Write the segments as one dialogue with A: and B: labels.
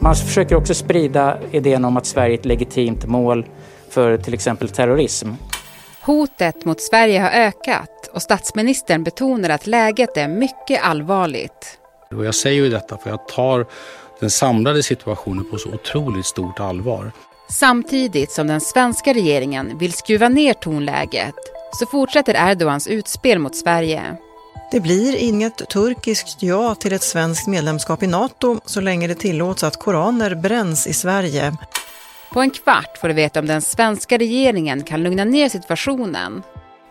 A: Man försöker också sprida idén om att Sverige är ett legitimt mål för till exempel terrorism.
B: Hotet mot Sverige har ökat och statsministern betonar att läget är mycket allvarligt.
C: Och jag säger ju detta för jag tar den samlade situationen på så otroligt stort allvar.
B: Samtidigt som den svenska regeringen vill skruva ner tonläget så fortsätter Erdogans utspel mot Sverige.
D: Det blir inget turkiskt ja till ett svenskt medlemskap i NATO så länge det tillåts att koraner bränns i Sverige.
B: På en kvart får du veta om den svenska regeringen kan lugna ner situationen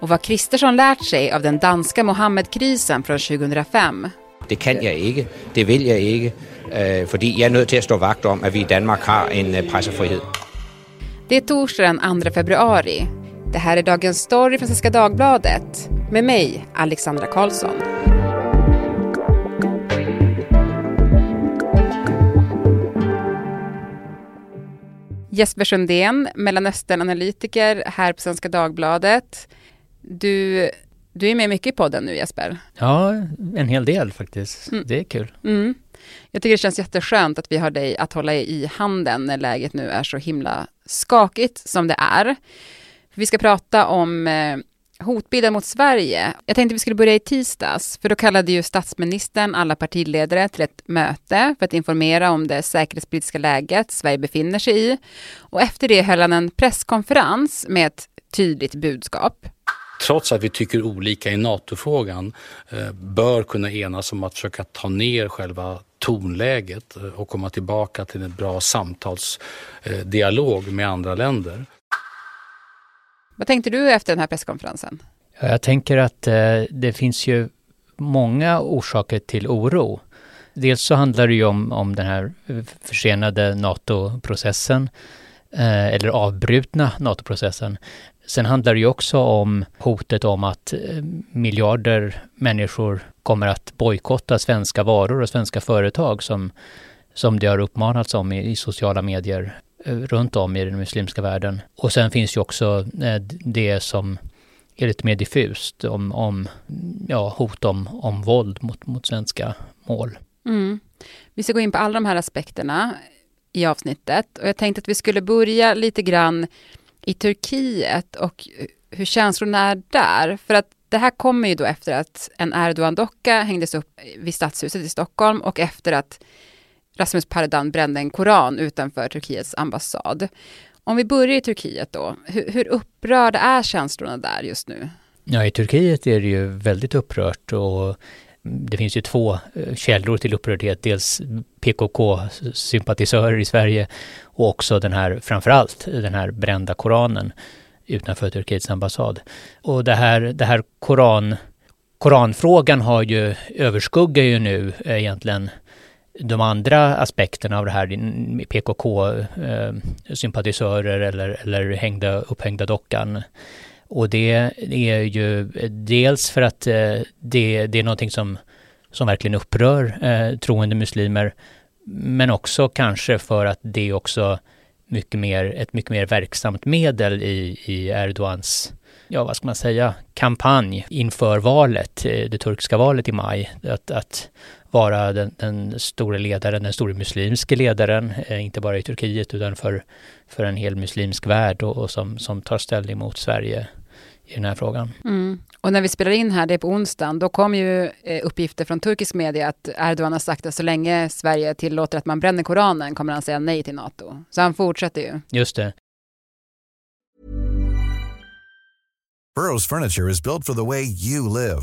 B: och vad Kristersson lärt sig av den danska Mohammed-krisen från 2005.
E: Det kan jag inte, det vill jag inte, øh, för jag är nöjd till att stå vakt om att vi i Danmark har en øh, pressefrihet.
B: Det är torsdag den 2 februari. Det här är Dagens Story från Svenska Dagbladet med mig, Alexandra Karlsson. Jesper Sundén, Mellanösternanalytiker här på Svenska Dagbladet. Du, du är med mycket i podden nu Jesper.
F: Ja, en hel del faktiskt. Mm. Det är kul.
B: Mm. Jag tycker det känns jätteskönt att vi har dig att hålla i handen när läget nu är så himla skakigt som det är. Vi ska prata om eh, hotbilden mot Sverige. Jag tänkte vi skulle börja i tisdags, för då kallade ju statsministern alla partiledare till ett möte för att informera om det säkerhetspolitiska läget Sverige befinner sig i. Och efter det höll han en presskonferens med ett tydligt budskap.
C: Trots att vi tycker olika i NATO-frågan eh, bör kunna enas om att försöka ta ner själva tonläget eh, och komma tillbaka till en bra samtalsdialog med andra länder.
B: Vad tänkte du efter den här presskonferensen?
F: Jag tänker att eh, det finns ju många orsaker till oro. Dels så handlar det ju om, om den här eh, försenade NATO-processen, eh, eller avbrutna NATO-processen. Sen handlar det ju också om hotet om att miljarder människor kommer att bojkotta svenska varor och svenska företag som, som det har uppmanats om i, i sociala medier Eh, runt om i den muslimska världen. Och sen finns ju också eh, det som är lite mer diffust om, om ja, hot om, om våld mot, mot svenska mål.
B: Mm. Vi ska gå in på alla de här aspekterna i avsnittet och jag tänkte att vi skulle börja lite grann i Turkiet och hur känslorna är där. För att det här kommer ju då efter att en Erdogan-docka hängdes upp vid Stadshuset i Stockholm och efter att Rasmus Paludan brände en koran utanför Turkiets ambassad. Om vi börjar i Turkiet då, hur, hur upprörda är känslorna där just nu?
F: Ja, i Turkiet är det ju väldigt upprört och det finns ju två eh, källor till upprördhet. Dels PKK-sympatisörer i Sverige och också den här, framförallt den här brända koranen utanför Turkiets ambassad. Och det här, det här koran, koranfrågan har ju, överskuggar ju nu egentligen de andra aspekterna av det här, PKK-sympatisörer eh, eller, eller hängda, upphängda dockan. Och det är ju dels för att eh, det, det är någonting som, som verkligen upprör eh, troende muslimer, men också kanske för att det är också mycket mer, ett mycket mer verksamt medel i, i Erdogans ja vad ska man säga, kampanj inför valet, eh, det turkiska valet i maj. Att, att vara den, den stora ledaren, den stora muslimske ledaren, eh, inte bara i Turkiet utan för, för en hel muslimsk värld och, och som, som tar ställning mot Sverige i den här frågan.
B: Mm. Och när vi spelar in här, det är på onsdagen, då kom ju eh, uppgifter från turkisk media att Erdogan har sagt att så länge Sverige tillåter att man bränner Koranen kommer han säga nej till NATO. Så han fortsätter ju.
F: Just det.
G: Burrows furniture is built for the way you live.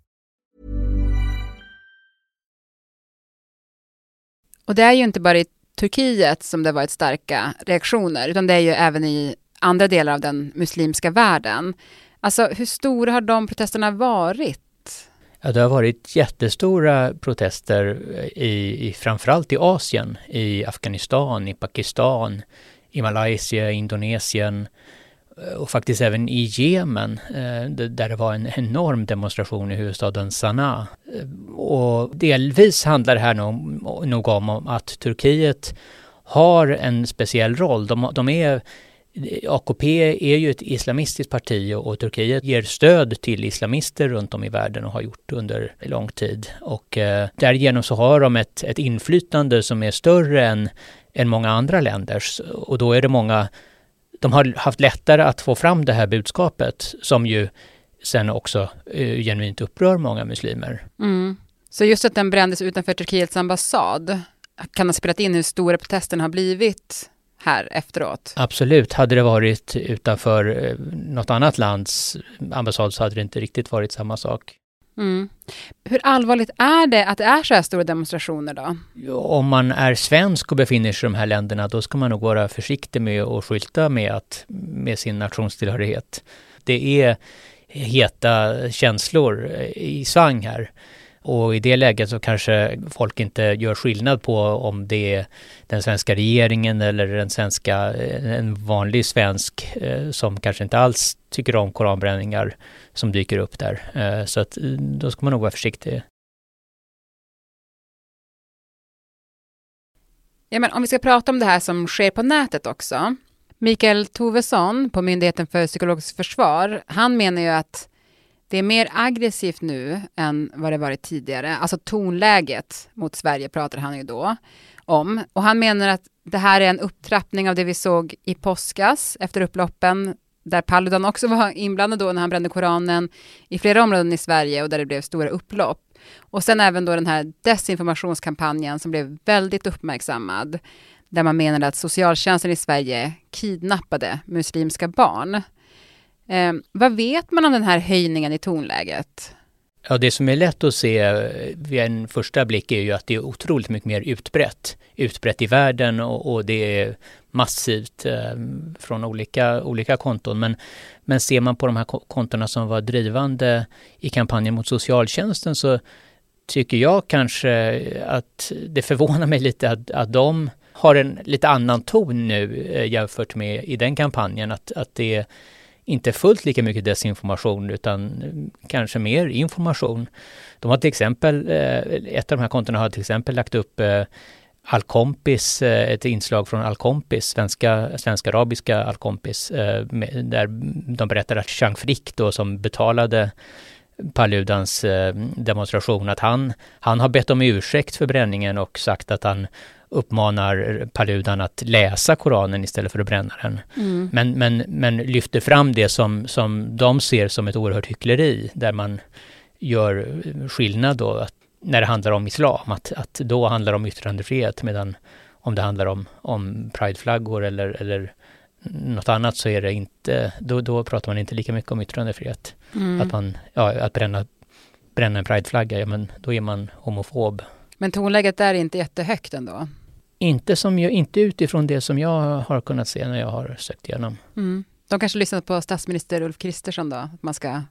B: Och det är ju inte bara i Turkiet som det varit starka reaktioner, utan det är ju även i andra delar av den muslimska världen. Alltså hur stora har de protesterna varit?
F: Ja, det har varit jättestora protester i, i framförallt i Asien, i Afghanistan, i Pakistan, i Malaysia, Indonesien Eh, och faktiskt även i Jemen eh, där det var en enorm demonstration i huvudstaden Sanaa. Eh, och delvis handlar det här nog, nog om att Turkiet har en speciell roll. De, de är AKP är ju ett islamistiskt parti och, Turkiet ger stöd till islamister runt om i världen och har gjort under lång tid. Och eh, därigenom så har de ett, ett inflytande som är större än, än många andra länders. Och då är det många, de har haft lättare att få fram det här budskapet som ju sen också eh, genuint upprör många muslimer.
B: Mm. Så just att den brändes utanför Turkiets ambassad kan ha spelat in hur stora protesterna har blivit här efteråt?
F: Absolut. Hade det varit utanför eh, något annat lands ambassad så hade det inte riktigt varit samma sak.
B: Mm. Hur allvarligt är det att det är så här stora demonstrationer då?
F: Om man är svensk och befinner sig i de här länderna då ska man nog vara försiktig med att skylta med, att, med sin nationstillhörighet. Det är heta känslor i svang här. Och i det läget så kanske folk inte gör skillnad på om det är den svenska regeringen eller den svenska, eh, en vanlig svensk eh, som kanske inte alls tycker om koranbränningar som dyker upp där. Eh, så att då ska man nog vara försiktig.
B: Ja, men om vi ska prata om det här som sker på nätet också. Mikael Tovesson på Myndigheten för psykologiskt försvar, han menar ju att det är mer aggressivt nu än vad det varit tidigare. Alltså tonläget mot Sverige pratar han ju då om. Och han menar att det här är en upptrappning av det vi såg i påskas efter upploppen där Paludan också var inblandad då när han brände Koranen i flera områden i Sverige och där det blev stora upplopp. Och sen även då den här desinformationskampanjen som blev väldigt uppmärksammad där man menade att socialtjänsten i Sverige kidnappade muslimska barn. Eh, vad vet man om den här höjningen i tonläget?
F: Ja, det som är lätt att se eh, vid en första blick är ju att det är otroligt mycket mer utbrett. Utbrett i världen och, och det är massivt eh, från olika, olika konton. Men, men ser man på de här kontona som var drivande i kampanjen mot socialtjänsten så tycker jag kanske att det förvånar mig lite att, att de har en lite annan ton nu eh, jämfört med i den kampanjen. Att, att det är inte fullt lika mycket desinformation utan eh, kanske mer information. De har till exempel, eh, ett av de här kontona har till exempel lagt upp eh, Alkompis, ett inslag från Alkompis, svenska, svenska arabiska Alkompis, där de berättar att Chang Frick då som betalade Paludans demonstration, att han, han har bett om ursäkt för bränningen och sagt att han uppmanar Paludan att läsa Koranen istället för att bränna den. Mm. Men, men, men lyfter fram det som, som de ser som ett oerhört hyckleri, där man gör skillnad då, att, när det handlar om islam, att, att då handlar det om yttrandefrihet, medan om det handlar om, om prideflaggor eller, eller något annat så är det inte, då, då pratar man inte lika mycket om yttrandefrihet. Mm. Att man, ja, att bränna, bränna en prideflagga, ja men då är man homofob.
B: Men tonläget är inte jättehögt ändå?
F: Inte, som jag, inte utifrån det som jag har kunnat se när jag har sökt igenom.
B: Mm. De kanske lyssnat på statsminister Ulf Kristersson då? Att man ska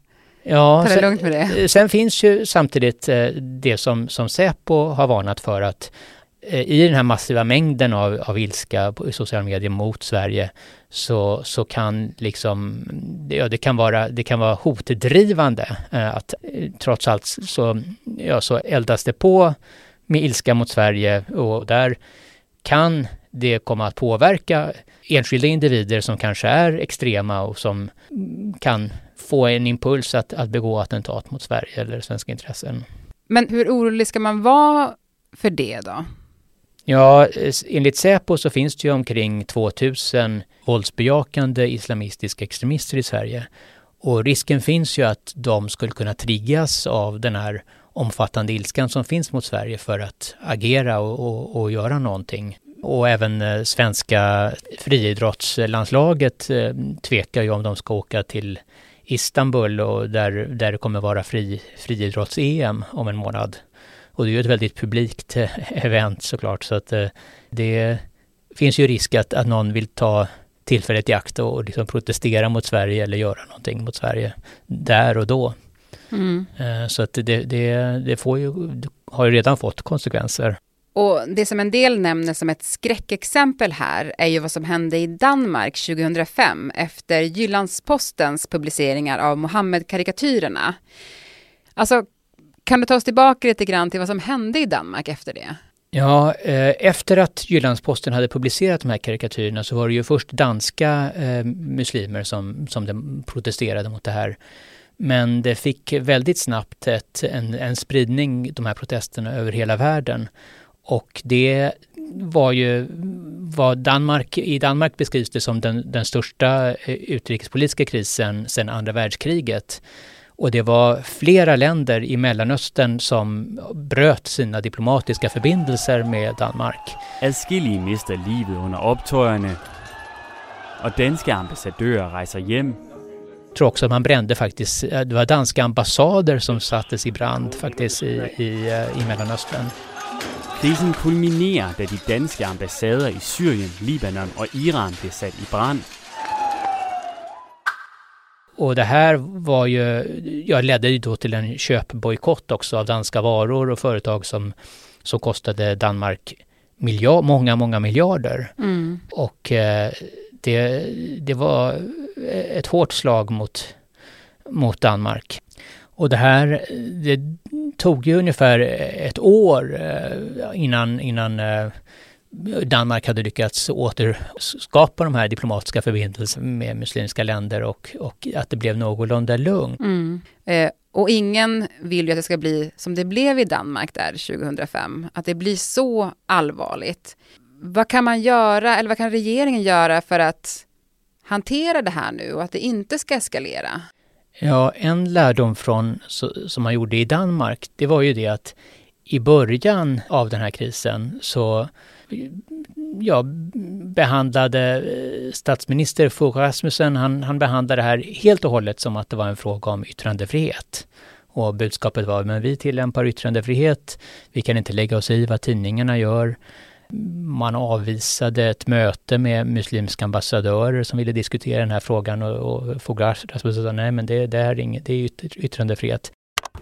B: ja, ta det
F: sen,
B: lugnt med det.
F: Sen finns ju samtidigt eh, det som, som Säpo har varnat för att eh, i den här massiva mängden av, av ilska på sociala medier mot Sverige så, så kan liksom, ja, det kan vara, det kan vara hotdrivande eh, att trots allt så, ja, så eldas det på med ilska mot Sverige och där kan det komma att påverka enskilda individer som kanske är extrema och som kan få en impuls att, att begå attentat mot Sverige eller svenska intressen.
B: Men hur orolig ska man vara för det då?
F: Ja, enligt Säpo så finns det ju omkring 2000 våldsbejakande islamistiska extremister i Sverige. Och risken finns ju att de skulle kunna triggas av den här omfattande ilskan som finns mot Sverige för att agera och, och, och göra någonting. Och även eh, svenska friidrottslandslaget eh, tvekar ju om de ska åka till Istanbul och där, där det kommer vara fri, friidrotts-EM om en månad. Och det är ju ett väldigt publikt eh, event såklart så att det finns ju risk att, att någon vill ta tillfället i akt och liksom protestera mot Sverige eller göra någonting mot Sverige där och då. Mm. Så att det, det, det får ju, har ju redan fått konsekvenser.
B: Och det som en del nämner som ett skräckexempel här är ju vad som hände i Danmark 2005 efter Jyllandspostens publiceringar av Mohammed-karikatyrerna. Alltså, kan du ta oss tillbaka lite grann till vad som hände i Danmark efter det?
F: Ja, eh, efter att Jyllandsposten hade publicerat de här karikatyrerna så var det ju först danska eh, muslimer som, som protesterade mot det här. Men det fick väldigt snabbt ett, en, en spridning, de här protesterna, över hela världen. Och det var ju vad Danmark, i Danmark beskrivs det som den, den största eh, utrikespolitiska krisen sedan andra världskriget. Och det var flera länder i Mellanöstern som bröt sina diplomatiska förbindelser med Danmark.
H: Adskillige mister livet under optøjerne, och danska ambassadörer reser hem.
F: Jag tror också att man brände faktiskt, eh, det var danska ambassader som sattes i brand faktiskt i, i, eh, i Mellanöstern.
H: Krisen kulminerer, da de danske ambassader i Syrien, Libanon och Iran blev sat i brand.
F: Och det här var ju, jag ledde ju då till en köpbojkott också av danska varor och företag som, som kostade Danmark miljard, många, många miljarder. Mm. Och eh, det, det var ett hårt slag mot, mot Danmark. Och det här, det tog ju ungefär ett år eh, innan, innan eh, Danmark hade lyckats återskapa de här diplomatiska förbindelserna med muslimska länder och, och att det blev någorlunda lugnt.
B: Mm. Eh, och ingen vill ju att det ska bli som det blev i Danmark där 2005, att det blir så allvarligt. Vad kan man göra, eller vad kan regeringen göra för att hantera det här nu och att det inte ska eskalera?
F: Ja, en lärdom från, som man gjorde i Danmark, det var ju det att i början av den här krisen så ja, behandlade eh, statsminister Fogh Rasmussen, han, han behandlade det här helt och hållet som att det var en fråga om yttrandefrihet. Och budskapet var, men vi tillämpar yttrandefrihet, vi kan inte lägga oss i vad tidningarna gör. Man avvisade ett möte med muslimska ambassadörer som ville diskutera den här frågan och, och Rasmussen sa, nej men det, det, är, inget, det är yttrandefrihet.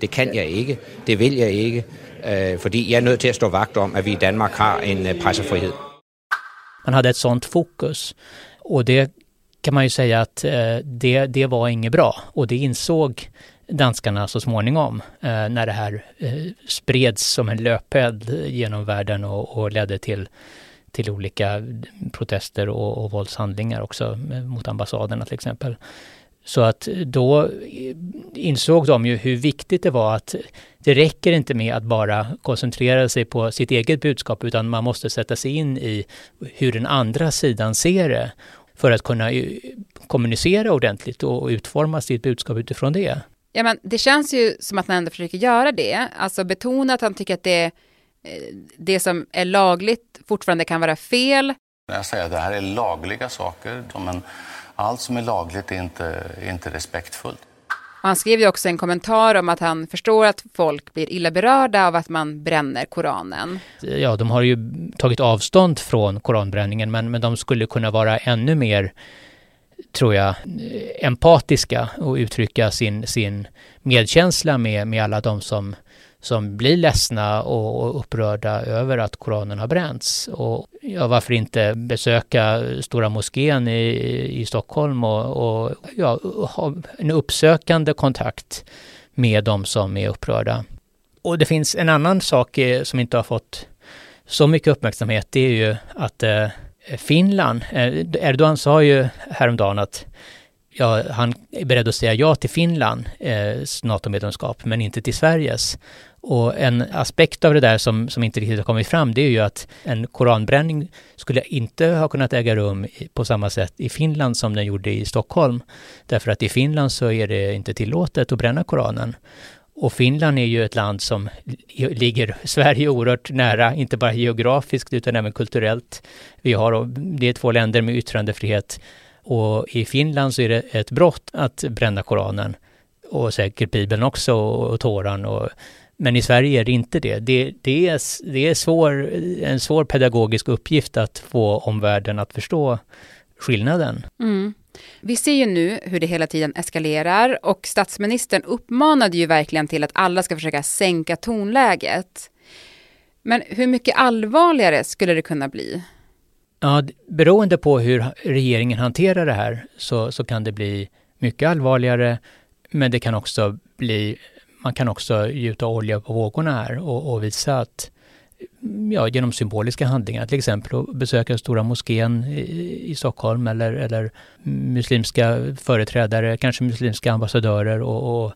E: Det kan jag inte, det vill jag inte, øh, för jag är nødt till att stå vakt om att vi i Danmark har en øh, pressefrihet.
F: Man hade ett sånt fokus och det kan man ju säga att eh, det, det var inget bra och det insåg danskarna så småningom eh, när det här eh, spreds som en löpeld genom världen och, och ledde till, till olika protester och, och våldshandlingar också eh, mot ambassaderna till exempel. Så att då eh, insåg de ju hur viktigt det var att det räcker inte med att bara koncentrera sig på sitt eget budskap utan man måste sätta sig in i hur den andra sidan ser det för att kunna eh, kommunicera ordentligt och utforma sitt budskap utifrån det.
B: Ja, men det känns ju som att han ändå försöker göra det, alltså betona att han tycker att det, eh, det som är lagligt fortfarande kan vara fel.
I: Jag säger att det här är lagliga saker, men allt som är lagligt är inte, är inte respektfullt.
B: Han skrev ju också en kommentar om att han förstår att folk blir illa berörda av att man bränner Koranen.
F: Ja, de har ju tagit avstånd från koranbränningen, men, men de skulle kunna vara ännu mer tror jag, empatiska och uttrycka sin, sin medkänsla med, med alla de som, som blir ledsna och, och upprörda över att Koranen har bränts. Och ja, varför inte besöka Stora moskén i, i Stockholm och, och ja, ha en uppsökande kontakt med de som är upprörda. Och det finns en annan sak eh, som inte har fått så mycket uppmärksamhet, det är ju att eh, Eh, Finland, eh, Erdogan sa ju häromdagen att ja, han är beredd att säga ja till Finlands eh, NATO-medlemskap, men inte till Sveriges. Och en aspekt av det där som, som inte riktigt har kommit fram, det är ju att en koranbränning skulle inte ha kunnat äga rum på samma sätt i Finland som den gjorde i Stockholm. Därför att i Finland så är det inte tillåtet att bränna Koranen. Och Finland är ju ett land som ligger Sverige oerhört nära, inte bara geografiskt utan även kulturellt. Vi har, det är två länder med yttrandefrihet och i Finland så är det ett brott att bränna Koranen och säkert Bibeln också och Toran. Och, men i Sverige är det inte det. Det, det är, det är svår, en svår pedagogisk uppgift att få omvärlden att förstå skillnaden.
B: Mm. Vi ser ju nu hur det hela tiden eskalerar och statsministern uppmanade ju verkligen till att alla ska försöka sänka tonläget. Men hur mycket allvarligare skulle det kunna bli?
F: Ja, beroende på hur regeringen hanterar det här så, så kan det bli mycket allvarligare, men det kan också bli, man kan också gjuta olja på vågorna här och, och visa att ja, genom symboliska handlingar, till exempel att besöka Stora moskén i, i Stockholm eller, eller muslimska företrädare, kanske muslimska ambassadörer och, och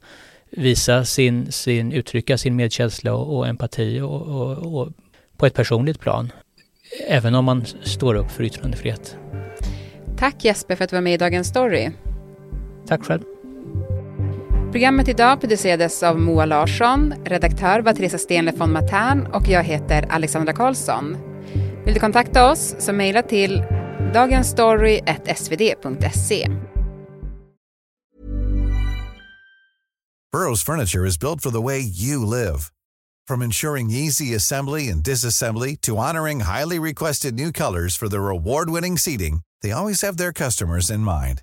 F: visa sin, sin, uttrycka sin medkänsla och, och empati och, och, och, på ett personligt plan. Även om man står upp för yttrandefrihet.
B: Tack Jesper för att du var med i Dagens Story.
F: Tack själv.
B: Programmet idag producerades av Moa Larsson, redaktör var Teresa Stenle von Matern och jag heter Alexandra Karlsson. Vill du kontakta oss så mejla till dagensstory.svd.se.
G: Burrows furniture is built for the way you live. From ensuring easy assembly and disassembly to honoring highly requested new colors for their award-winning seating, they always have their customers in mind.